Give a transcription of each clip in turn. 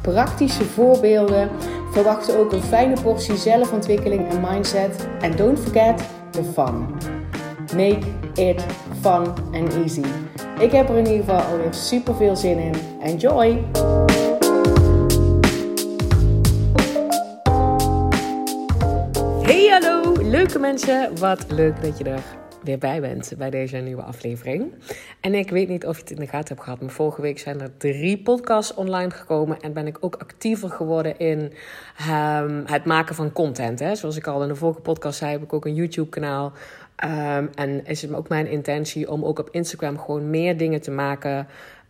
praktische voorbeelden. Verwacht ook een fijne portie zelfontwikkeling en mindset. En don't forget the fun. Make it fun and easy. Ik heb er in ieder geval alweer super veel zin in. Enjoy! Hey hallo, leuke mensen. Wat leuk dat je er weer bij bent bij deze nieuwe aflevering. En ik weet niet of je het in de gaten hebt gehad, maar vorige week zijn er drie podcasts online gekomen en ben ik ook actiever geworden in um, het maken van content. Hè. Zoals ik al in de vorige podcast zei, heb ik ook een YouTube-kanaal. Um, en is het ook mijn intentie om ook op Instagram gewoon meer dingen te maken,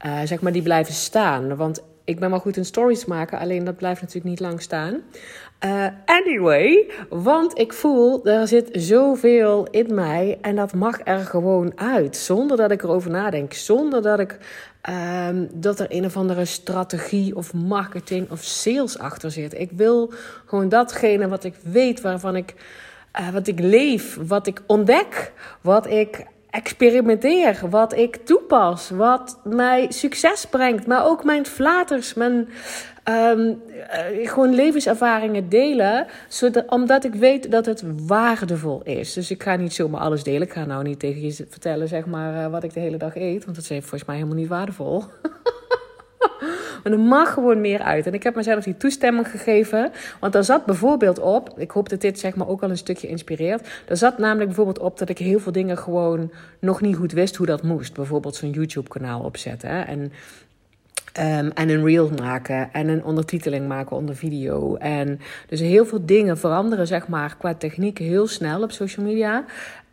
uh, zeg maar, die blijven staan. Want ik ben wel goed in stories maken, alleen dat blijft natuurlijk niet lang staan. Uh, anyway, want ik voel, er zit zoveel in mij en dat mag er gewoon uit. Zonder dat ik erover nadenk, zonder dat ik um, dat er een of andere strategie of marketing of sales achter zit. Ik wil gewoon datgene wat ik weet, waarvan ik, uh, wat ik leef, wat ik ontdek, wat ik experimenteer, wat ik toepas, wat mij succes brengt, maar ook mijn flaters, mijn um, gewoon levenservaringen delen, zodat, omdat ik weet dat het waardevol is. Dus ik ga niet zomaar alles delen. Ik ga nou niet tegen je vertellen zeg maar, uh, wat ik de hele dag eet, want dat is volgens mij helemaal niet waardevol. Maar er mag gewoon meer uit. En ik heb mezelf die toestemming gegeven. Want daar zat bijvoorbeeld op. Ik hoop dat dit zeg maar ook al een stukje inspireert. Er zat namelijk bijvoorbeeld op dat ik heel veel dingen gewoon nog niet goed wist hoe dat moest. Bijvoorbeeld zo'n YouTube-kanaal opzetten. Hè? En Um, en een reel maken en een ondertiteling maken onder video. En dus heel veel dingen veranderen, zeg maar, qua techniek heel snel op social media.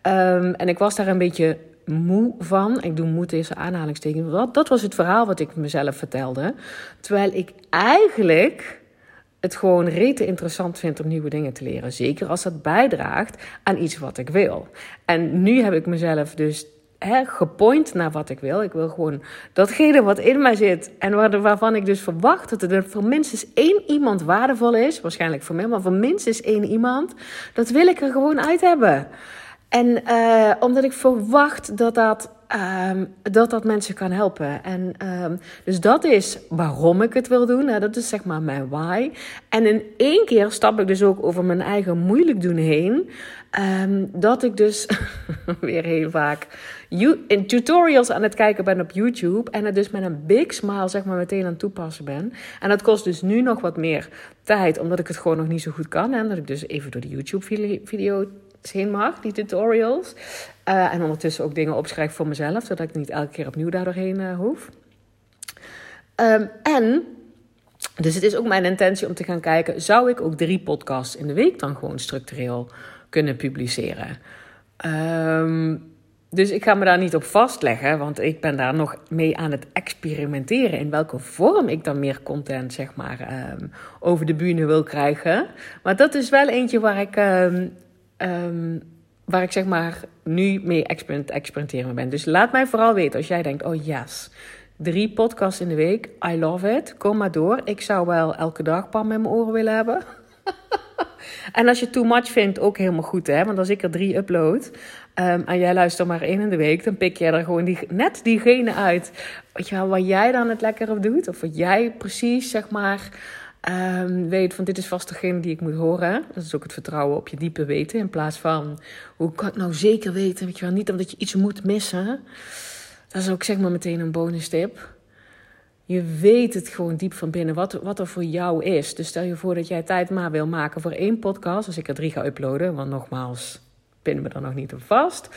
Um, en ik was daar een beetje moe van. Ik doe moe deze aanhalingstekens. Dat, dat was het verhaal wat ik mezelf vertelde. Terwijl ik eigenlijk het gewoon rete interessant vind om nieuwe dingen te leren. Zeker als dat bijdraagt aan iets wat ik wil. En nu heb ik mezelf dus hè, gepoint naar wat ik wil. Ik wil gewoon datgene wat in mij zit en waar, waarvan ik dus verwacht dat er voor minstens één iemand waardevol is. Waarschijnlijk voor mij, maar voor minstens één iemand. Dat wil ik er gewoon uit hebben. En uh, omdat ik verwacht dat dat, um, dat dat mensen kan helpen. En um, dus dat is waarom ik het wil doen. Nou, dat is zeg maar mijn why. En in één keer stap ik dus ook over mijn eigen moeilijk doen heen. Um, dat ik dus weer heel vaak in tutorials aan het kijken ben op YouTube. En het dus met een big smile zeg maar meteen aan het toepassen ben. En dat kost dus nu nog wat meer tijd. Omdat ik het gewoon nog niet zo goed kan. En dat ik dus even door de YouTube video heen mag, die tutorials. Uh, en ondertussen ook dingen opschrijf voor mezelf, zodat ik niet elke keer opnieuw daar doorheen uh, hoef. Um, en, dus het is ook mijn intentie om te gaan kijken, zou ik ook drie podcasts in de week dan gewoon structureel kunnen publiceren? Um, dus ik ga me daar niet op vastleggen, want ik ben daar nog mee aan het experimenteren in welke vorm ik dan meer content, zeg maar, um, over de bühne wil krijgen. Maar dat is wel eentje waar ik um, waar ik zeg maar nu mee experiment, experimenteren ben. Dus laat mij vooral weten als jij denkt: oh yes, drie podcasts in de week, I love it. Kom maar door. Ik zou wel elke dag Pam in mijn oren willen hebben. en als je too much vindt, ook helemaal goed, hè? Want als ik er drie upload um, en jij luistert maar één in de week, dan pik jij er gewoon die, net diegene uit. Weet je jij dan het lekker op doet, of wat jij precies zeg maar um, weet van dit is vast degene die ik moet horen. Dat is ook het vertrouwen op je diepe weten. In plaats van hoe kan ik nou zeker weten, weet je wel, niet omdat je iets moet missen. Dat is ook zeg maar meteen een bonus tip. Je weet het gewoon diep van binnen wat, wat er voor jou is. Dus stel je voor dat jij tijd maar wil maken voor één podcast. Als ik er drie ga uploaden, want nogmaals, pinnen me er nog niet op vast.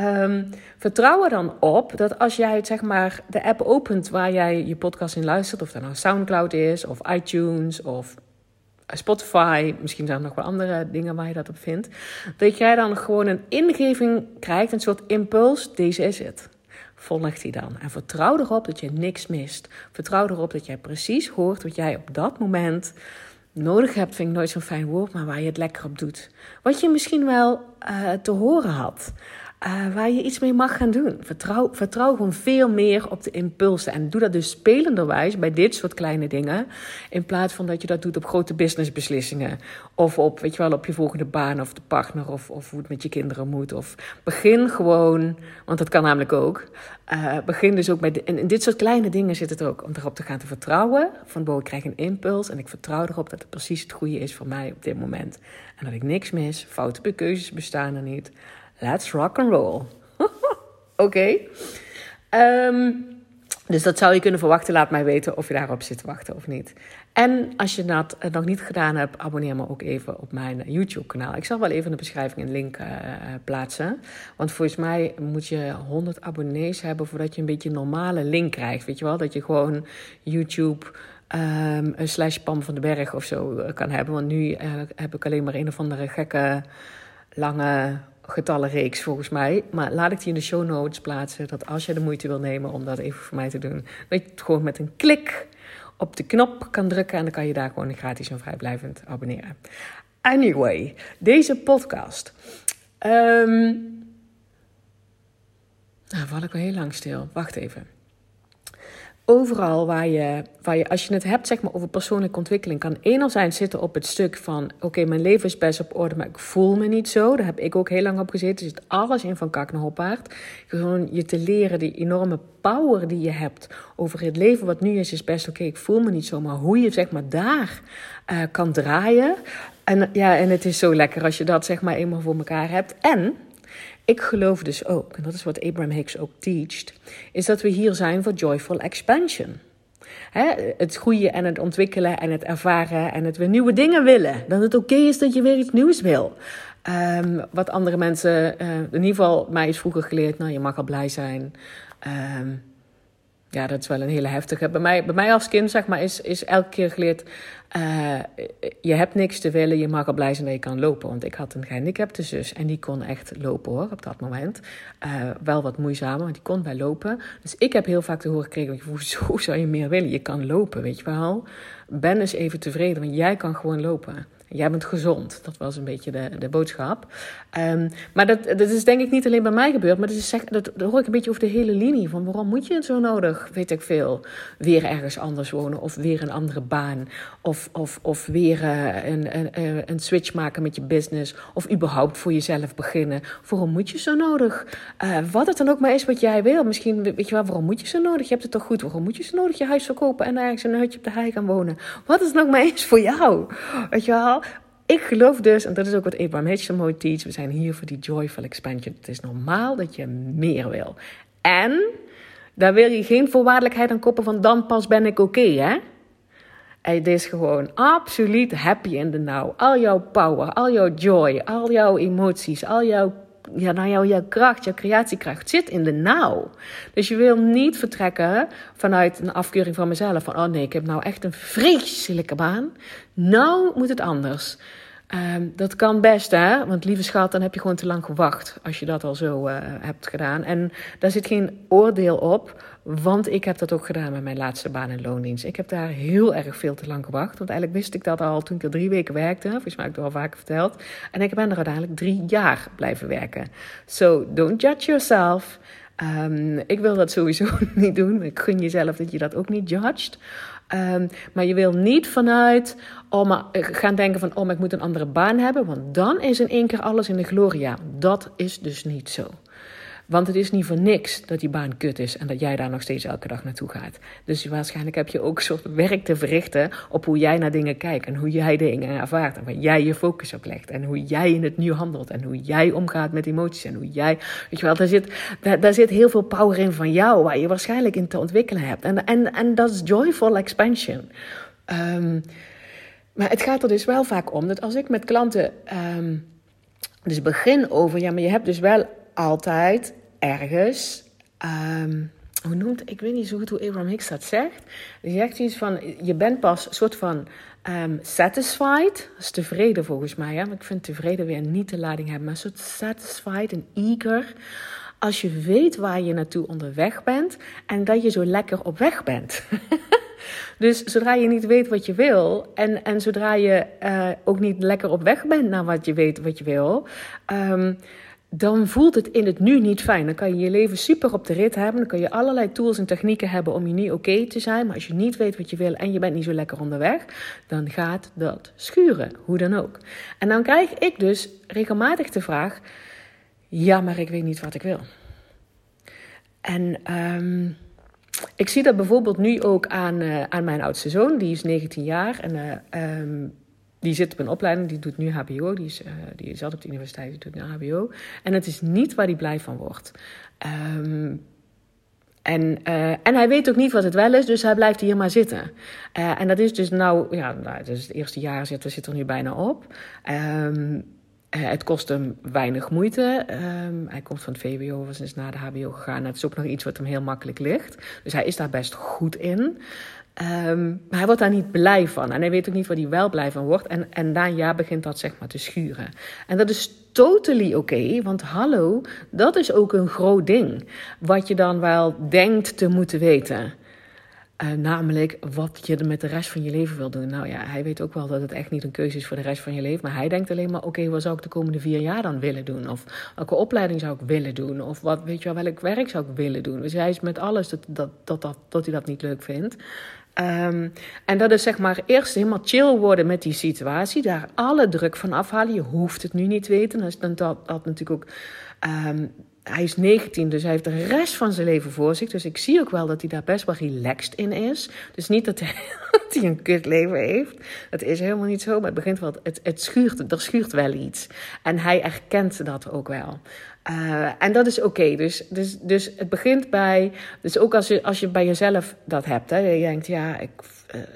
Um, vertrouw er dan op dat als jij zeg maar, de app opent waar jij je podcast in luistert, of dat nou Soundcloud is, of iTunes, of Spotify, misschien zijn er nog wel andere dingen waar je dat op vindt, dat jij dan gewoon een ingeving krijgt, een soort impuls, deze is het. Volg die dan. En vertrouw erop dat je niks mist. Vertrouw erop dat jij precies hoort wat jij op dat moment nodig hebt, vind ik nooit zo'n fijn woord, maar waar je het lekker op doet. Wat je misschien wel uh, te horen had. Uh, waar je iets mee mag gaan doen. Vertrouw, vertrouw gewoon veel meer op de impulsen. En doe dat dus spelenderwijs bij dit soort kleine dingen. In plaats van dat je dat doet op grote businessbeslissingen. Of op, weet je wel, op je volgende baan of de partner. Of, of hoe het met je kinderen moet. Of begin gewoon, want dat kan namelijk ook. Uh, begin dus ook bij, de, in, dit soort kleine dingen zit het ook. Om erop te gaan te vertrouwen. Van, boven ik krijg een impuls. En ik vertrouw erop dat het precies het goede is voor mij op dit moment. En dat ik niks mis. Foute keuzes bestaan er niet. Let's rock and roll. Oké. Ehm, dus dat zou je kunnen verwachten. Laat mij weten of je daarop zit te wachten of niet. En als je dat nog niet gedaan hebt, abonneer me ook even op mijn YouTube-kanaal. Ik zal wel even in de beschrijving een link uh, plaatsen. Want volgens mij moet je 100 abonnees hebben voordat je een beetje een normale link krijgt. Weet je wel? Dat je gewoon YouTube. Um, een slash Pam van den Berg of zo eh, kan hebben. Want nu heb ik alleen maar een of andere gekke, lange getallenreeks volgens mij. Maar laat ik die in de show notes plaatsen. Dat als je de moeite wil nemen om dat even voor mij te doen, dat je het gewoon met een klik op de knop kan drukken. En dan kan je daar gewoon gratis en vrijblijvend abonneren. Anyway, deze podcast. Um, nou, val ik wel heel lang stil. Wacht even overal waar je, waar je, als je het hebt zeg maar, over persoonlijke ontwikkeling, kan enerzijds zitten op het stuk van: oké, mijn leven is best op orde, maar ik voel me niet zo. Daar heb ik ook heel lang op gezeten. Er zit alles in van kak naar. Gewoon je te leren, die enorme power die je hebt over het leven wat nu is, is best oké. ik voel me niet zo, maar hoe je zeg maar daar uh, kan draaien. En ja, en het is zo lekker als je dat zeg maar eenmaal voor elkaar hebt. En ik geloof dus ook, en dat is wat Abraham Hicks ook teacht, is dat we hier zijn voor joyful expansion. het groeien en het ontwikkelen en het ervaren en het weer nieuwe dingen willen. Dat het oké is dat je weer iets nieuws wil. Um, wat andere mensen, uh, in ieder geval mij is vroeger geleerd, nou je mag al blij zijn. Um, ja, dat is wel een hele heftige. Bij mij, bij mij als kind, zeg maar, is, is elke keer geleerd: uh, je hebt niks te willen, je mag al blij zijn dat je kan lopen. Want ik had een gehandicapte zus en die kon echt lopen hoor, op dat moment. Uh, wel wat moeizamer, maar die kon bij lopen. Dus ik heb heel vaak te horen gekregen: hoezo zou je meer willen? Je kan lopen, weet je wel. Ben eens even tevreden, want jij kan gewoon lopen. Jij bent gezond. Dat was een beetje de, de boodschap. Um, maar dat, dat is denk ik niet alleen bij mij gebeurd. Maar dat, is, dat, dat hoor ik een beetje over de hele linie. Van waarom moet je het zo nodig, weet ik veel, weer ergens anders wonen. Of weer een andere baan. Of, of, of weer uh, een, een, eh, een switch maken met je business. Of überhaupt voor jezelf beginnen. Waarom moet je zo nodig? Uh, wat het dan ook maar is wat jij wil. Misschien weet je wel, waarom moet je zo nodig? Je hebt het toch goed? Waarom moet je zo nodig je huis verkopen en ergens een hutje op de hei gaan wonen? Wat is het ook maar is voor jou? Weet je wel? Ik geloof dus, en dat is ook wat Abraham zo mooi teach, we zijn hier voor die joyful expansion. Het is normaal dat je meer wil. En daar wil je geen voorwaardelijkheid aan koppen van dan pas ben ik oké, hè? Het is gewoon absoluut happy in the now. Al jouw power, al jouw joy, al jouw emoties, al jouw ja, nou, jouw, jouw kracht, jouw creatiekracht zit in de now. Dus je wil niet vertrekken vanuit een afkeuring van mezelf. Van, oh nee, ik heb nou echt een vreselijke baan. Nou moet het anders. Um, dat kan best, hè? Want lieve schat, dan heb je gewoon te lang gewacht als je dat al zo uh, hebt gedaan. En daar zit geen oordeel op, want ik heb dat ook gedaan met mijn laatste baan in loondienst. Ik heb daar heel erg veel te lang gewacht, want eigenlijk wist ik dat al toen ik er drie weken werkte. Volgens mij heb ik het al vaker verteld. En ik ben er uiteindelijk drie jaar blijven werken. So, don't judge yourself. Um, ik wil dat sowieso niet doen. Ik gun jezelf dat je dat ook niet judged. Um, maar je wil niet vanuit oh, maar, eh, gaan denken van, oh, maar ik moet een andere baan hebben. Want dan is in één keer alles in de gloria. Dat is dus niet zo. Want het is niet voor niks dat die baan kut is en dat jij daar nog steeds elke dag naartoe gaat. Dus waarschijnlijk heb je ook een soort werk te verrichten op hoe jij naar dingen kijkt en hoe jij dingen ervaart en waar jij je focus op legt en hoe jij in het nu handelt en hoe jij omgaat met emoties en hoe jij, weet je wel, daar zit, daar, zit heel veel power in van jou waar je waarschijnlijk in te ontwikkelen hebt. En, en, en dat is joyful expansion. Um, maar het gaat er dus wel vaak om dat als ik met klanten um, dus begin over, ja, maar je hebt dus wel altijd ergens. Um, hoe noemt, ik weet niet zo goed hoe Abraham Hicks dat zegt. Hij zegt iets van, je bent pas een soort van um, satisfied. Dat is tevreden volgens mij, ja. Maar ik vind tevreden weer niet de lading hebben. Maar een soort satisfied en eager. Als je weet waar je naartoe onderweg bent. En dat je zo lekker op weg bent. Dus zodra je niet weet wat je wil en, en zodra je uh, ook niet lekker op weg bent naar wat je weet wat je wil, um, dan voelt het in het nu niet fijn. Dan kan je je leven super op de rit hebben. Dan kan je allerlei tools en technieken hebben om je niet oké te zijn. Maar als je niet weet wat je wil en je bent niet zo lekker onderweg, dan gaat dat schuren. Hoe dan ook. En dan krijg ik dus regelmatig de vraag: ja, maar ik weet niet wat ik wil. En um, ik zie dat bijvoorbeeld nu ook aan, uh, aan mijn oudste zoon, die is 19 jaar. En uh, die zit op een opleiding, die doet nu HBO. Die, is, uh, die zat op de universiteit, die doet nu HBO. En het is niet waar hij blij van wordt. Um, en, uh, en hij weet ook niet wat het wel is, dus hij blijft hier maar zitten. Uh, en dat is dus nou, ja, dus het eerste jaar zit, zit er nu bijna op. Uh, het kost hem weinig moeite. Um, hij komt van het VWO, was is naar de HBO gegaan. Het is ook nog iets wat hem heel makkelijk ligt. Dus hij is daar best goed in. Maar hij wordt daar niet blij van. En hij weet ook niet waar hij wel blij van wordt. En, en na een jaar begint dat zeg maar te schuren. En dat is totally oké. Want hallo, dat is ook een groot ding. Wat je dan wel denkt te moeten weten. Uh, namelijk wat je met de rest van je leven wil doen. Nou ja, hij weet ook wel dat het echt niet een keuze is voor de rest van je leven. Maar hij denkt alleen maar: oké, wat zou ik de komende vier jaar dan willen doen? Of welke opleiding zou ik willen doen? Of wat, weet je wel, welk werk zou ik willen doen? Dus hij is met alles dat, dat, dat, dat, dat hij dat niet leuk vindt. Um, en dat is zeg maar eerst helemaal chill worden met die situatie. Daar alle druk van afhalen. Je hoeft het nu niet te weten. Dan is dat, dat natuurlijk ook. Um, hij is 19, dus hij heeft de rest van zijn leven voor zich. Dus ik zie ook wel dat hij daar best wel relaxed in is. Dus niet dat hij, een kut leven heeft. Dat is helemaal niet zo. Maar het begint wel. Het, het schuurt, er schuurt wel iets. En hij erkent dat ook wel. Uh, en dat is oké. Dus, dus, dus het begint bij. Dus ook als je, als je bij jezelf dat hebt. Hè, je denkt, ja, ik,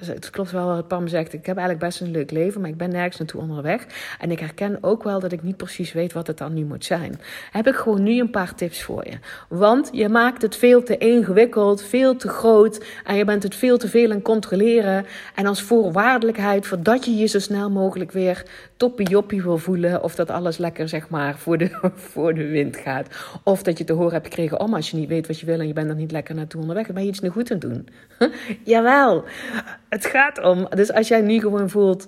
het klopt wel wat Pam zegt. Ik heb eigenlijk best een leuk leven, maar ik ben nergens naartoe onderweg. En ik herken ook wel dat ik niet precies weet wat het dan nu moet zijn. Heb ik gewoon nu een paar tips voor je. Want je maakt het veel te ingewikkeld, veel te groot. En je bent het veel te veel aan controleren. En als voorwaardelijkheid voordat je je zo snel mogelijk weer toppie joppie wil voelen. Of dat alles lekker, zeg maar, voor de, voor de wind gaat. Of dat je te horen hebt gekregen, om als je niet weet wat je wil en je bent er niet lekker naartoe onderweg, dan ben je iets niet goed aan het doen. Jawel, het gaat om. Dus als jij nu gewoon voelt,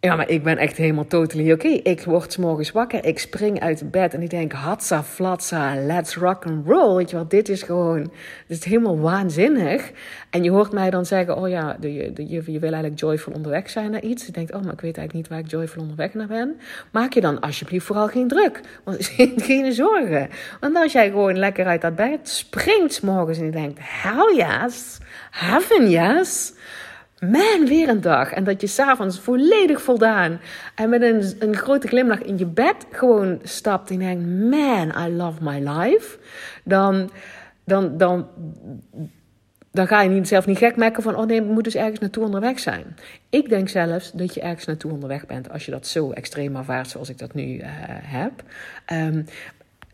ja, maar ik ben echt helemaal totally oké. Okay. Ik word s morgens wakker, ik spring uit bed en ik denk, hatsa, flatsa, let's rock and roll. Weet je dit is gewoon, dit is helemaal waanzinnig. En je hoort mij dan zeggen, oh ja, de, je, je wil eigenlijk joyful onderweg zijn naar iets. Je denkt, oh, maar ik weet eigenlijk niet waar ik joyful onderweg naar ben. Maak je dan alsjeblieft vooral geen druk. Want geen zorgen. Want als jij gewoon lekker uit dat bed springt s morgens en je denkt, hell yes, heaven yes man, weer een dag. En dat je s'avonds volledig voldaan en met een, een grote glimlach in je bed gewoon stapt en denkt, man, I love my life. Dan, dan, dan, dan ga je zelf niet gek maken van, oh nee, we moeten dus ergens naartoe onderweg zijn. Ik denk zelfs dat je ergens naartoe onderweg bent als je dat zo extreem ervaart zoals ik dat nu uh, heb. Um,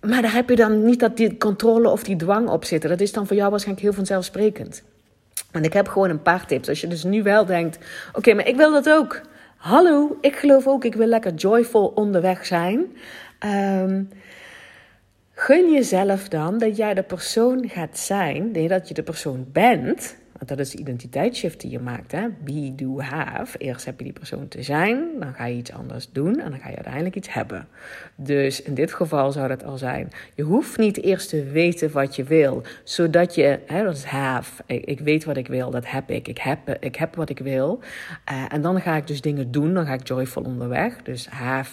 maar daar heb je dan niet dat die controle of die dwang op zitten. Dat is dan voor jou waarschijnlijk heel vanzelfsprekend. En ik heb gewoon een paar tips. Als je dus nu wel denkt: oké, maar ik wil dat ook. Hallo, ik geloof ook, ik wil lekker joyful onderweg zijn. Um, gun jezelf dan dat jij de persoon gaat zijn, nee, dat je de persoon bent dat is de identiteitsshift die je maakt. Hè? Be, do, have. Eerst heb je die persoon te zijn, dan ga je iets anders doen en dan ga je uiteindelijk iets hebben. Dus in dit geval zou dat al zijn. Je hoeft niet eerst te weten wat je wil, zodat je, hè, dat is have. Ik, weet wat ik wil, dat heb ik. Ik heb, ik heb wat ik wil. Uh, en dan ga ik dus dingen doen, dan ga ik joyful onderweg. Dus have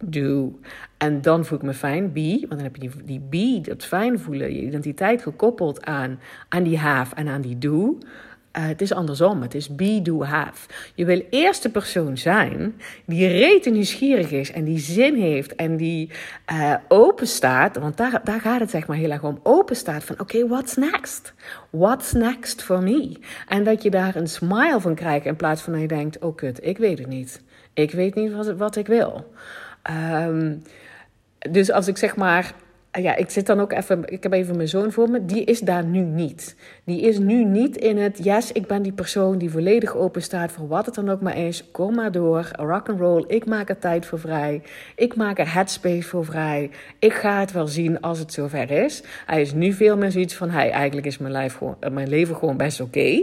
do. En dan voel ik me fijn, be. Want dan heb je die, die be, dat fijn voelen, je identiteit gekoppeld aan, aan die have en aan die do. Uh, het is andersom, het is be, do, have. Je wil eerst de persoon zijn die rete nieuwsgierig is en die zin heeft en die uh, open staat. Want daar, daar gaat het zeg maar heel erg om. Open staat van oké, what's next? What's next for me? En dat je daar een smile van krijgt in plaats van dat je denkt, oh kut, ik weet het niet. Ik weet niet wat, wat ik wil. Um, dus als ik zeg maar ja, ik zit dan ook even, ik heb even mijn zoon voor me, die is daar nu niet. Die is nu niet in het, yes, ik ben die persoon die volledig open staat voor wat het dan ook maar is. Kom maar door, rock and roll, ik maak er tijd voor vrij. Ik maak er headspace voor vrij. Ik ga het wel zien als het zover is. Hij is nu veel meer zoiets van, hey, eigenlijk is mijn, gewoon, mijn leven gewoon best oké.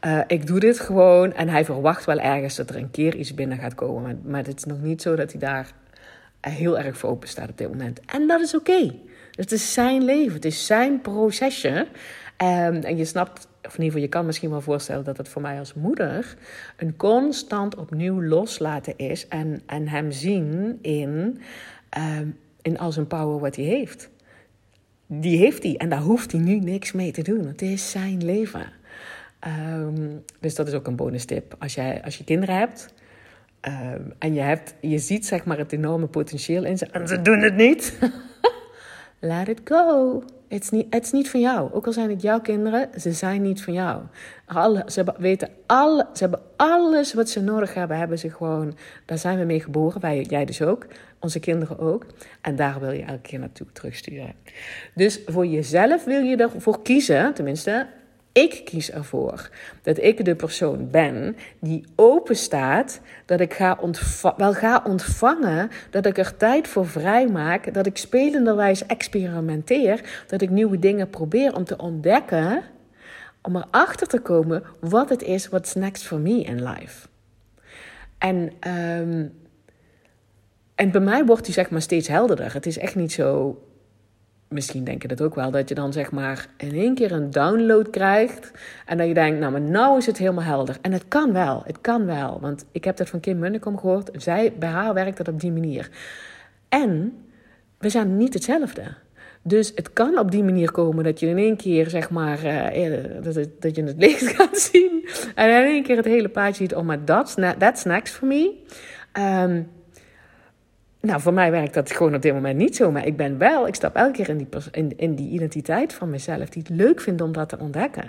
Eh, ik doe dit gewoon en hij verwacht wel ergens dat er een keer iets binnen gaat komen. Maar, maar het is nog niet zo dat hij daar heel erg voor open staat op dit moment. En dat is oké. Het is zijn leven, het is zijn procesje. Um, en je snapt, of in ieder geval, je kan misschien wel voorstellen dat het voor mij als moeder een constant opnieuw loslaten is en, en hem zien in, um, in al zijn power wat hij heeft. Die heeft hij en daar hoeft hij nu niks mee te doen. Het is zijn leven. Um, dus dat is ook een bonus tip. Als, jij, als je kinderen hebt, Um, en je, hebt, je ziet zeg maar het enorme potentieel in ze en ze doen het niet. Let it go. Het is, niet, het is niet van jou. Ook al zijn het jouw kinderen, ze zijn niet van jou. Alle, ze weten alle, ze hebben alles wat ze nodig hebben, hebben ze gewoon. Daar zijn we mee geboren, wij, jij dus ook, onze kinderen ook. En daar wil je elke keer naartoe terugsturen. Dus voor jezelf wil je ervoor kiezen, tenminste, ik kies ervoor dat ik de persoon ben die open staat, dat ik ga wel ga ontvangen, dat ik er tijd voor vrij maak, dat ik spelenderwijs experimenteer, dat ik nieuwe dingen probeer om te ontdekken, om erachter te komen wat het is, what's next for me in life. En, um, en bij mij wordt die zeg maar steeds helderder. Het is echt niet zo misschien denk je dat ook wel, dat je dan zeg maar in één keer een download krijgt. En dat je denkt, nou, maar nou is het helemaal helder. En het kan wel, het kan wel. Want ik heb dat van Kim Munnekom gehoord. Zij, bij haar werkt dat op die manier. En we zijn niet hetzelfde. Dus het kan op die manier komen dat je in één keer, zeg maar, uh, dat, het, dat je het licht gaat zien. En in één keer het hele paadje ziet, oh, maar that's, that's next for me. Um, nou, voor mij werkt dat gewoon op dit moment niet zo. Maar ik ben wel, ik stap elke keer in die, in, in die identiteit van mezelf, die het leuk vindt om dat te ontdekken.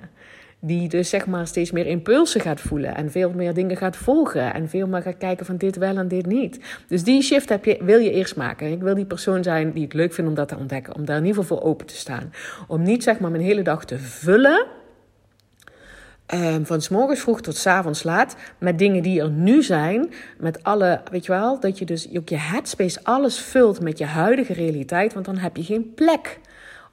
Die dus zeg maar steeds meer impulsen gaat voelen en veel meer dingen gaat volgen. En veel meer gaat kijken van dit wel en dit niet. Dus die shift heb je, wil je eerst maken. Ik wil die persoon zijn die het leuk vindt om dat te ontdekken. Om daar in ieder geval voor open te staan. Om niet zeg maar mijn hele dag te vullen Um, van s morgens vroeg tot s avonds laat. Met dingen die er nu zijn. Met alle, weet je wel, dat je dus ook je headspace alles vult met je huidige realiteit. Want dan heb je geen plek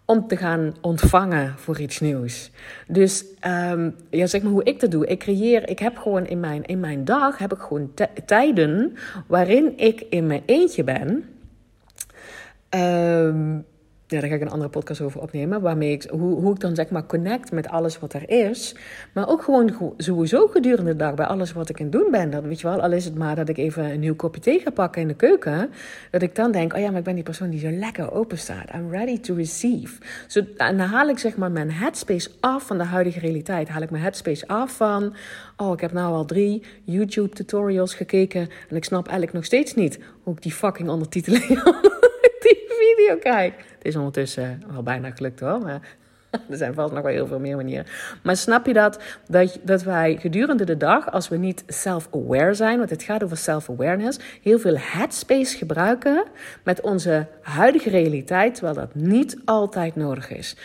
om te gaan ontvangen voor iets nieuws. Dus um, ja, zeg maar hoe ik dat doe. Ik creëer, ik heb gewoon in mijn, in mijn dag heb ik gewoon tijden waarin ik in mijn eentje ben. Um, daar ga ik een andere podcast over opnemen. Waarmee ik, hoe, hoe ik dan zeg maar connect met alles wat er is. Maar ook gewoon sowieso gedurende de dag bij alles wat ik aan het doen ben. Dat, weet je wel, al is het maar dat ik even een nieuw kopje thee ga pakken in de keuken. Dat ik dan denk, oh ja, maar ik ben die persoon die zo lekker open staat. I'm ready to receive. En dan haal ik zeg maar mijn headspace af van de huidige realiteit. Haal ik mijn headspace af van, oh ik heb nou al drie YouTube tutorials gekeken. En ik snap eigenlijk nog steeds niet hoe ik die fucking ondertiteling kijk. Het is ondertussen wel bijna gelukt hoor, maar er zijn vast nog wel heel veel meer manieren. Maar snap je dat, dat, dat wij gedurende de dag, als we niet self-aware zijn, want het gaat over self-awareness, heel veel headspace gebruiken met onze huidige realiteit, terwijl dat niet altijd nodig is.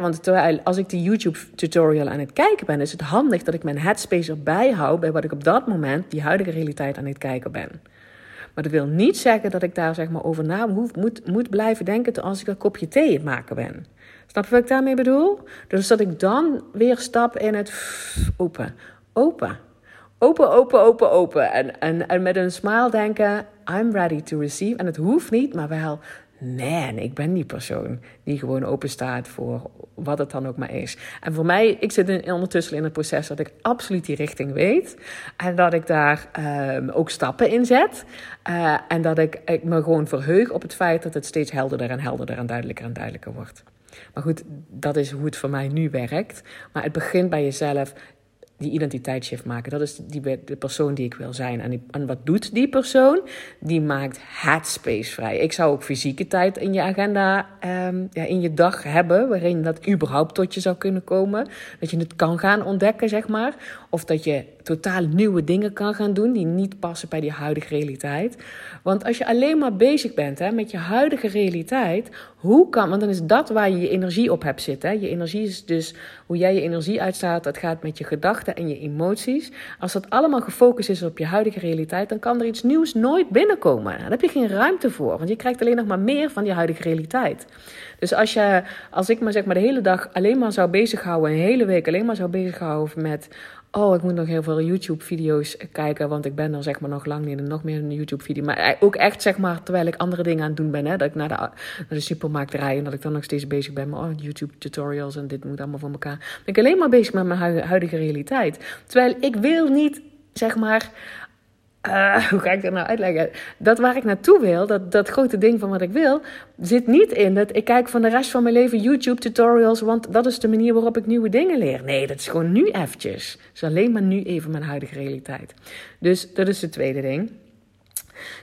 want terwijl, als ik die YouTube-tutorial aan het kijken ben, is het handig dat ik mijn headspace erbij hou bij wat ik op dat moment, die huidige realiteit, aan het kijken ben. Maar dat wil niet zeggen dat ik daar zeg maar over na moet, moet blijven denken als ik een kopje thee het maken ben. Snap je wat ik daarmee bedoel? Dus dat ik dan weer stap in het open. Open. Open, open, open, open. En, en, en met een smile denken, I'm ready to receive. En het hoeft niet, maar wel man, ik ben die persoon die gewoon open staat voor wat het dan ook maar is. En voor mij, ik zit in, ondertussen in het proces dat ik absoluut die richting weet. En dat ik daar um, ook stappen in zet. Uh, en dat ik, ik me gewoon verheug op het feit dat het steeds helderder en helderder en duidelijker en duidelijker wordt. Maar goed, dat is hoe het voor mij nu werkt. Maar het begint bij jezelf die identiteitsshift maken. Dat is die, de persoon die ik wil zijn. En, en wat doet die persoon? Die maakt headspace vrij. Ik zou ook fysieke tijd in je agenda, um, ja, in je dag hebben, waarin dat überhaupt tot je zou kunnen komen. Dat je het kan gaan ontdekken, zeg maar. Of dat je totaal nieuwe dingen kan gaan doen die niet passen bij die huidige realiteit. Want als je alleen maar bezig bent hè, met je huidige realiteit, hoe kan, want dan is dat waar je je energie op hebt zitten. Hè. Je energie is dus hoe jij je energie uitstaat, dat gaat met je gedachten en je emoties. Als dat allemaal gefocust is op je huidige realiteit, dan kan er iets nieuws nooit binnenkomen. Daar heb je geen ruimte voor, want je krijgt alleen nog maar meer van je huidige realiteit. Dus als, je, als ik me zeg maar de hele dag alleen maar zou bezighouden, een hele week alleen maar zou bezighouden met Oh, ik moet nog heel veel YouTube-video's kijken, want ik ben er zeg maar nog lang niet en nog meer een YouTube-video. Maar ook echt zeg maar terwijl ik andere dingen aan het doen ben, hè, dat ik naar de, supermarkt rij en dat ik dan nog steeds bezig ben met oh, YouTube-tutorials en dit moet allemaal voor elkaar. Ben ik alleen maar bezig met mijn huidige realiteit. Terwijl ik wil niet zeg maar uh, hoe ga ik dat nou uitleggen? Dat waar ik naartoe wil, dat, dat grote ding van wat ik wil, zit niet in dat ik kijk van de rest van mijn leven YouTube tutorials, want dat is de manier waarop ik nieuwe dingen leer. Nee, dat is gewoon nu eventjes. Dat is alleen maar nu even mijn huidige realiteit. Dus dat is het tweede ding.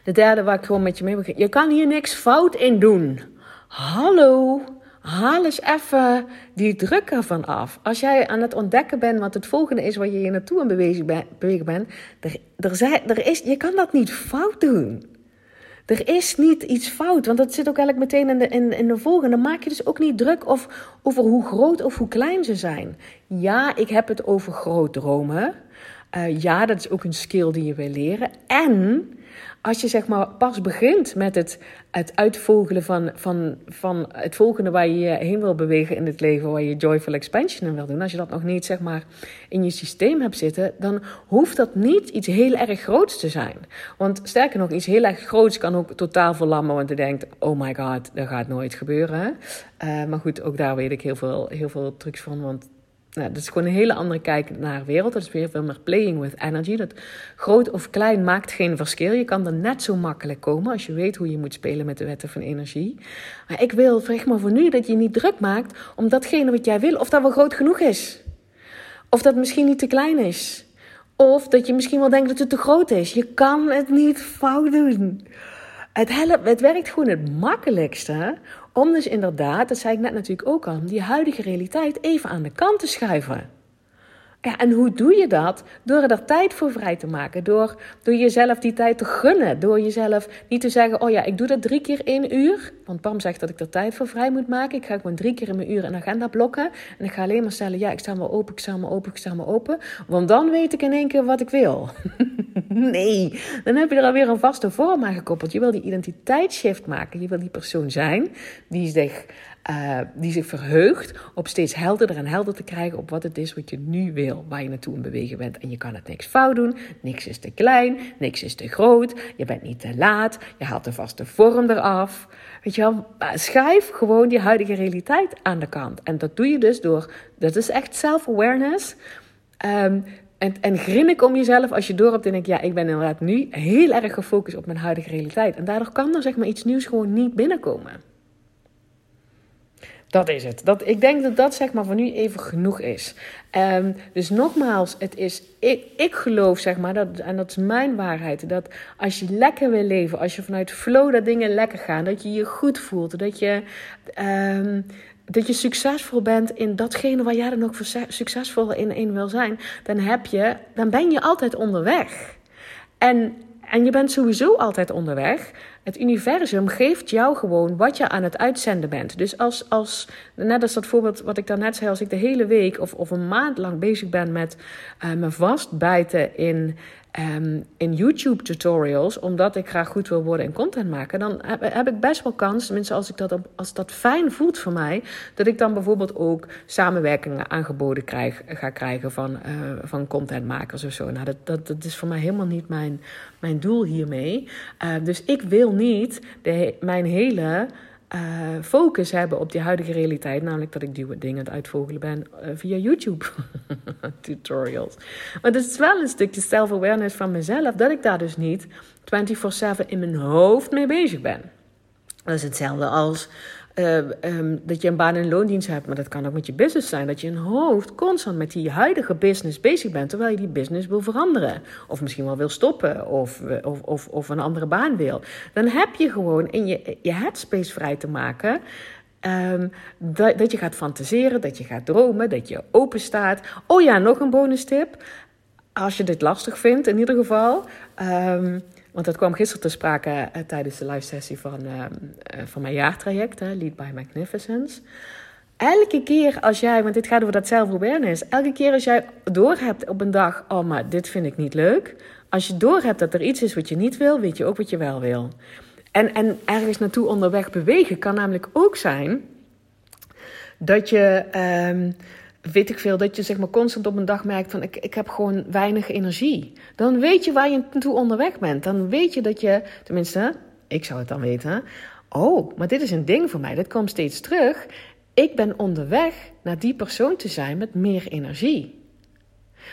De derde waar ik gewoon met je mee begin. Je kan hier niks fout in doen. Hallo. Haal eens even die druk ervan af. Als jij aan het ontdekken bent wat het volgende is waar je je naartoe aan bewegen bent, er, er is, je kan dat niet fout doen. Er is niet iets fout, want dat zit ook eigenlijk meteen in de, in, in de volgende. Maak je dus ook niet druk of, over hoe groot of hoe klein ze zijn. Ja, ik heb het over groot dromen. Uh, ja, dat is ook een skill die je wil leren. En als je zeg maar pas begint met het, het uitvogelen van, van, van het volgende waar je je heen wil bewegen in het leven, waar je joyful expansion in wil doen, als je dat nog niet zeg maar in je systeem hebt zitten, dan hoeft dat niet iets heel erg groots te zijn. Want sterker nog, iets heel erg groots kan ook totaal verlammen, want je denkt, oh my god, dat gaat nooit gebeuren. Uh, maar goed, ook daar weet ik heel veel, heel veel trucs van, want nou, dat is gewoon een hele andere kijk naar de wereld. Dat is weer veel meer playing with energy. Dat groot of klein maakt geen verschil. Je kan er net zo makkelijk komen als je weet hoe je moet spelen met de wetten van energie. Maar ik wil, vraag maar voor nu, dat je niet druk maakt om datgene wat jij wil, of dat wel groot genoeg is. Of dat misschien niet te klein is. Of dat je misschien wel denkt dat het te groot is. Je kan het niet fout doen. Het, het werkt gewoon het makkelijkste om dus inderdaad, dat zei ik net natuurlijk ook al, die huidige realiteit even aan de kant te schuiven. Ja, en hoe doe je dat? Door er tijd voor vrij te maken. Door, door jezelf die tijd te gunnen. Door jezelf niet te zeggen: Oh ja, ik doe dat drie keer één uur. Want Pam zegt dat ik er tijd voor vrij moet maken. Ik ga gewoon drie keer in mijn uur een agenda blokken. En ik ga alleen maar stellen: Ja, ik sta me open, ik sta me open, ik sta me open. Want dan weet ik in één keer wat ik wil. nee, dan heb je er alweer een vaste vorm aan gekoppeld. Je wil die identiteitsshift maken. Je wil die persoon zijn die zich uh, die zich verheugt op steeds helderder en helder te krijgen op wat het is wat je nu wil, waar je naartoe in bewegen bent. En je kan het niks fout doen, niks is te klein, niks is te groot, je bent niet te laat, je haalt de vaste vorm eraf. Weet je wel, schrijf gewoon die huidige realiteit aan de kant. En dat doe je dus door, dat is echt self-awareness. Um, en, en grin ik om jezelf als je door hebt en denk, ja, ik ben inderdaad nu heel erg gefocust op mijn huidige realiteit. En daardoor kan er zeg maar iets nieuws gewoon niet binnenkomen. Dat is het. Dat, ik denk dat dat zeg maar voor nu even genoeg is. Um, dus nogmaals, het is, ik, ik geloof zeg maar, dat, en dat is mijn waarheid, dat als je lekker wil leven, als je vanuit flow dat dingen lekker gaan, dat je je goed voelt, dat je, um, dat je succesvol bent in datgene waar jij dan ook succesvol in, in wil zijn, dan, heb je, dan ben je altijd onderweg. En, en je bent sowieso altijd onderweg. Het universum geeft jou gewoon wat je aan het uitzenden bent. Dus als, als net als dat voorbeeld wat ik daarnet zei, als ik de hele week of, of een maand lang bezig ben met uh, me vastbijten in um, in YouTube tutorials, omdat ik graag goed wil worden in content maken, dan heb, ik best wel kans, tenminste als, ik dat, als dat fijn voelt voor mij, dat ik dan bijvoorbeeld ook samenwerkingen aangeboden krijg, ga krijgen van, uh, van contentmakers of zo. Nou, dat, dat, is voor mij helemaal niet mijn, mijn doel hiermee. Uh, dus ik wil niet mijn hele uh, focus hebben op die huidige realiteit. Namelijk dat ik die dingen aan het uitvogelen ben uh, via YouTube tutorials. Maar het is wel een stukje self-awareness van mezelf dat ik daar dus niet 24/7 in mijn hoofd mee bezig ben. Dat is hetzelfde als eh, ehm, dat je een baan- en loondienst hebt, maar dat kan ook met je business zijn. Dat je in hoofd constant met die huidige business bezig bent, terwijl je die business wil veranderen. Of misschien wel wil stoppen, of, of, of, of een andere baan wil. Dan heb je gewoon in je, je headspace vrij te maken. Um, dat, je gaat fantaseren, dat je gaat dromen, dat je open staat. Oh ja, nog een bonus tip. Als je dit lastig vindt, in ieder geval. Um, want dat kwam gisteren te sprake uh, tijdens de live sessie van, uh, uh, van mijn jaartraject, hè, Lead by Magnificence. Elke keer als jij, want dit gaat over dat self-awareness. Elke keer als jij doorhebt op een dag, oh maar dit vind ik niet leuk. Als je doorhebt dat er iets is wat je niet wil, weet je ook wat je wel wil. En, en ergens naartoe onderweg bewegen kan namelijk ook zijn dat je, um, weet ik veel, dat je zeg maar constant op een dag merkt van ik, ik heb gewoon weinig energie. Dan weet je waar je naartoe onderweg bent. Dan weet je dat je, tenminste, ik zou het dan weten. Oh, maar dit is een ding voor mij, dit komt steeds terug. Ik ben onderweg naar die persoon te zijn met meer energie.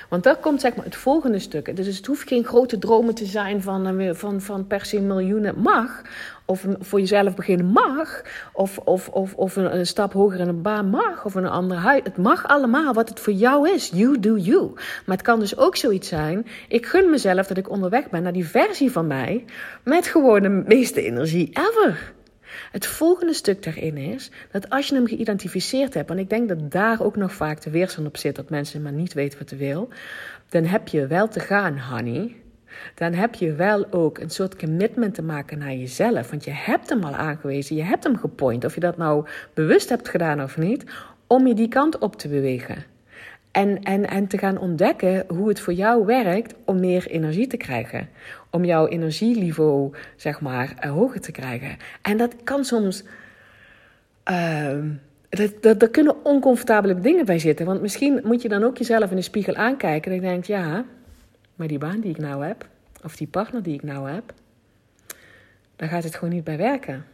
Want daar komt zeg maar het volgende stuk. Dus het hoeft geen grote dromen te zijn van, eh, van, van per se miljoenen. Mag. Of voor jezelf beginnen mag. Of, of, of, of een, een, stap hoger in een baan mag. Of een andere huis. Het mag allemaal wat het voor jou is. You do you. Maar het kan dus ook zoiets zijn. Ik gun mezelf dat ik onderweg ben naar die versie van mij. Met gewoon de meeste energie ever. Het volgende stuk daarin is dat als je hem geïdentificeerd hebt, en ik denk dat daar ook nog vaak de weerstand op zit, dat mensen maar niet weten wat ze wil, dan heb je wel te gaan, honey. Dan heb je wel ook een soort commitment te maken naar jezelf. Want je hebt hem al aangewezen, je hebt hem gepoint, of je dat nou bewust hebt gedaan of niet, om je die kant op te bewegen. En, en, en te gaan ontdekken hoe het voor jou werkt om meer energie te krijgen. Om jouw energieniveau, zeg maar, uh, hoger te krijgen. En dat kan soms. Dat, dat, daar kunnen oncomfortabele dingen bij zitten. Want misschien moet je dan ook jezelf in de spiegel aankijken. En je denkt, ja, maar die baan die ik nou heb, of die partner die ik nou heb, daar gaat het gewoon niet bij werken.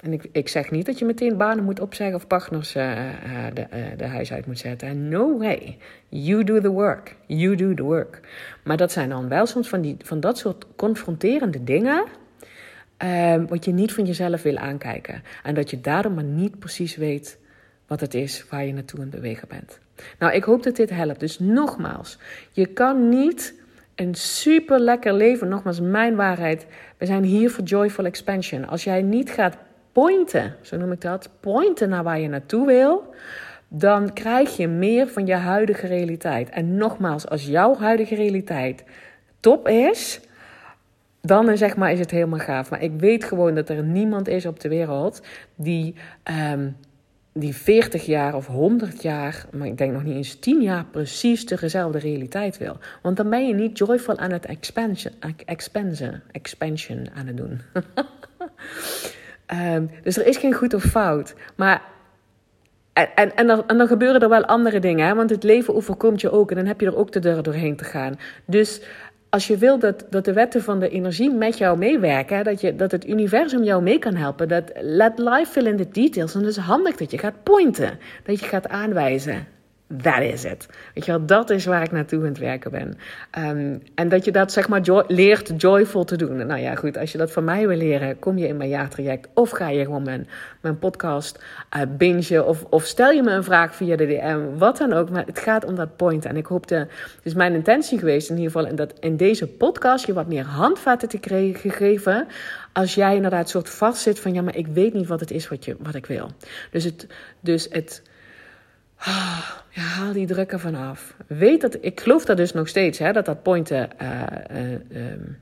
En ik, ik zeg niet dat je meteen banen moet opzeggen of partners uh, uh, de, uh, de huis uit moet zetten. No way. You do the work. You do the work. Maar dat zijn dan wel soms van, die, van dat soort confronterende dingen. Ehm, wat je niet van jezelf wil aankijken. En dat je daarom maar niet precies weet wat het is waar je naartoe het bewegen bent. Nou, ik hoop dat dit helpt. Dus nogmaals, je kan niet een super lekker leven. Nogmaals, mijn waarheid. We zijn hier voor joyful expansion. Als jij niet gaat pointen, zo noem ik dat, pointen naar waar je naartoe wil, dan krijg je meer van je huidige realiteit. En nogmaals, als jouw huidige realiteit top is, dan zeg maar, is het helemaal gaaf. Maar ik weet gewoon dat er niemand is op de wereld die, um, die 40 jaar of 100 jaar, maar ik denk nog niet eens 10 jaar, precies dezelfde realiteit wil. Want dan ben je niet joyful aan het expansion, expansion, expansion aan het doen. Um, dus er is geen goed of fout. Maar. En, en, en, dan, en dan gebeuren er wel andere dingen, hè? want het leven overkomt je ook en dan heb je er ook de deur doorheen te gaan. Dus als je wil dat, dat de wetten van de energie met jou meewerken, dat, je, dat het universum jou mee kan helpen, dat let life fill in the details. En het is handig dat je gaat pointen, dat je gaat aanwijzen that is it. Weet je wel, dat is waar ik naartoe aan het werken ben. Um, en dat je dat zeg maar leert joyful te doen. Nou ja, goed, als je dat van mij wil leren, kom je in mijn jaartraject. Of ga je gewoon mijn, mijn podcast uh, bingen. Of, of stel je me een vraag via de DM. Wat dan ook. Maar het gaat om dat point. En ik hoopte, het is mijn intentie geweest in ieder geval... dat in deze podcast je wat meer handvatten te krijgen gegeven... als jij inderdaad soort vast zit van... ja, maar ik weet niet wat het is wat, je, wat ik wil. Dus het... Dus het ja, haal die druk ervan af. Weet dat, ik geloof dat dus nog steeds, hè, dat dat pointen uh, uh, um,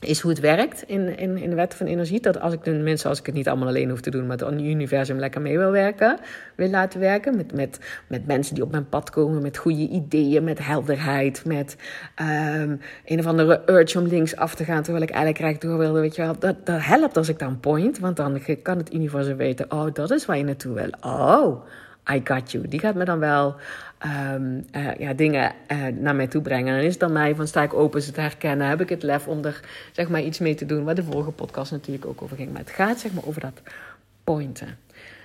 is hoe het werkt in, in, in de wet van energie. Dat als ik de mensen, als ik het niet allemaal alleen hoef te doen, maar het universum lekker mee wil werken, wil laten werken. Met, met, met mensen die op mijn pad komen, met goede ideeën, met helderheid, met um, een of andere urge om links af te gaan terwijl ik eigenlijk recht door wilde. Weet je wel, dat, dat helpt als ik dan point, want dan kan het universum weten: oh, dat is waar je naartoe wil. Oh. I got you. Die gaat me dan wel um, uh, ja, dingen uh, naar mij toe brengen. En is het dan mij van sta ik open ze te herkennen. Heb ik het lef om er zeg maar, iets mee te doen. Waar de vorige podcast natuurlijk ook over ging. Maar het gaat zeg maar over dat pointen.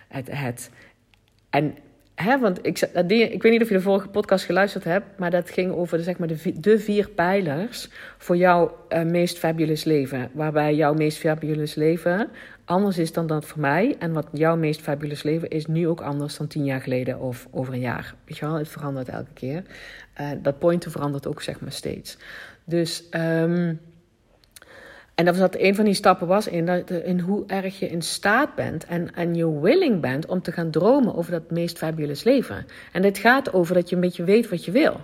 Het, het. En Hè, want ik, ik weet niet of je de vorige podcast geluisterd hebt, maar dat ging over de, zeg maar, de, de vier pijlers voor jouw uh, meest fabulous leven. Waarbij jouw meest fabulous leven anders is dan dat voor mij. En wat jouw meest fabulous leven is nu ook anders dan tien jaar geleden of over een jaar. Het verandert elke keer. Uh, dat pointen verandert ook zeg maar steeds. Dus... Um, en dat was dat een van die stappen was in, dat, in hoe erg je in staat bent en, en je willing bent om te gaan dromen over dat meest fabulous leven. En dit gaat over dat je een beetje weet wat je wil.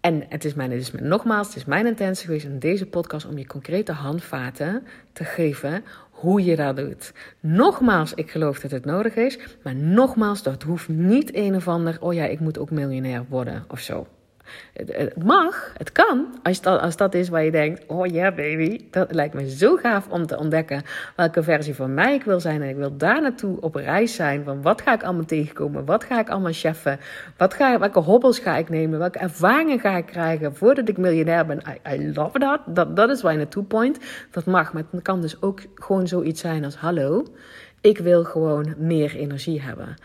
En het is, mijn, het is nogmaals, het is mijn intentie geweest in deze podcast om je concrete handvaten te geven hoe je dat doet. Nogmaals, ik geloof dat het nodig is, maar nogmaals, dat hoeft niet een of ander, oh ja, ik moet ook miljonair worden of zo. Het, mag, het kan. Als dat, als dat is waar je denkt: oh ja, baby. Dat lijkt me zo gaaf om te ontdekken welke versie van mij ik wil zijn. En ik wil daar naartoe op reis zijn. Van wat ga ik allemaal tegenkomen? Wat ga ik allemaal cheffen? Wat ga, welke hobbels ga ik nemen? Welke ervaringen ga ik krijgen voordat ik miljonair ben? I, I love that. dat. Dat is waar je naartoe point. Dat mag, maar het kan dus ook gewoon zoiets zijn als: hallo. Ik wil gewoon meer energie hebben.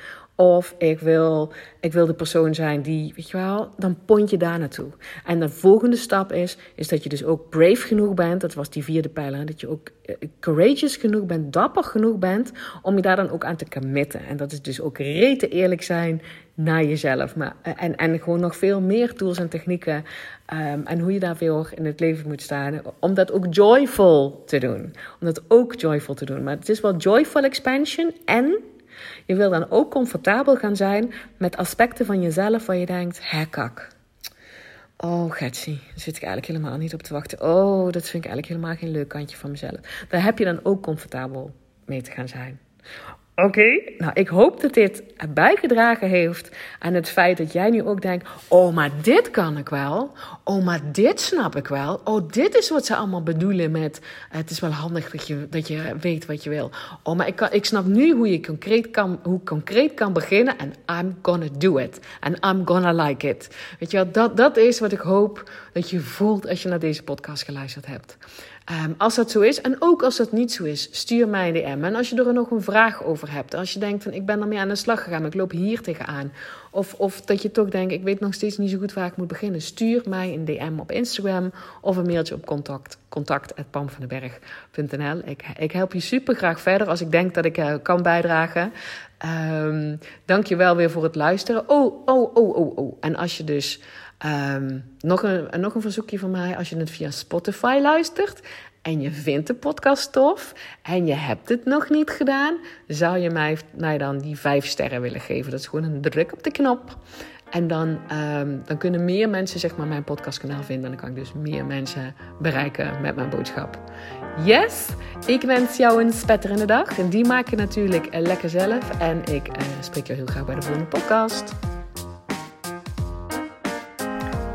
Of ik wil, ik wil de persoon zijn die, weet je wel, dan pont je daar naartoe. En de volgende stap is, is dat je dus ook brave genoeg bent. Dat was die vierde pijler. Dat je ook eh, courageous genoeg bent, dapper genoeg bent om je daar dan ook aan te committen. En dat is dus ook rete eerlijk zijn naar jezelf. Maar, eh, en, en gewoon nog veel meer tools en technieken. Um, en hoe je daar veel in het leven moet staan. Om dat ook joyful te doen. Om dat ook joyful te doen. Maar het is wel joyful expansion en je wil dan ook comfortabel gaan zijn met aspecten van jezelf waar je denkt, hè kak. Oh, Getsy, daar zit ik eigenlijk helemaal niet op te wachten. Oh, dat vind ik eigenlijk helemaal geen leuk kantje van mezelf. Daar heb je dan ook comfortabel mee te gaan zijn. Oké, nou ik hoop dat dit bijgedragen heeft aan het feit dat jij nu ook denkt: oh, maar dit kan ik wel. Oh, maar dit snap ik wel. Oh, dit is wat ze allemaal bedoelen met: het is wel handig dat je, dat je weet wat je wil. Oh, maar ik, kan, ik snap nu hoe je concreet kan, hoe concreet kan beginnen en I'm gonna do it. En I'm gonna like it. Weet je wel, dat, dat is wat ik hoop dat je voelt als je naar deze podcast geluisterd hebt. Um, als dat zo is, en ook als dat niet zo is, stuur mij een DM. En als je er nog een vraag over hebt, als je denkt van ik ben ermee aan de slag gegaan, ik loop hier tegenaan. Of, of dat je toch denkt, ik weet nog steeds niet zo goed waar ik moet beginnen. Stuur mij een DM op Instagram of een mailtje op contact, contact.pamvandenberg.nl. Ik, ik help je super graag verder als ik denk dat ik uh, kan bijdragen. Um, Dank je wel weer voor het luisteren. Oh, oh, oh, oh, oh. En als je dus Um, nog, een, nog een verzoekje van mij. Als je het via Spotify luistert en je vindt de podcast tof en je hebt het nog niet gedaan, zou je mij, mij dan die vijf sterren willen geven. Dat is gewoon een druk op de knop. En dan, um, dan kunnen meer mensen zeg maar, mijn podcastkanaal vinden. En dan kan ik dus meer mensen bereiken met mijn boodschap. Yes, ik wens jou een spetterende dag. En die maak je natuurlijk lekker zelf. En ik uh, spreek je heel graag bij de volgende podcast.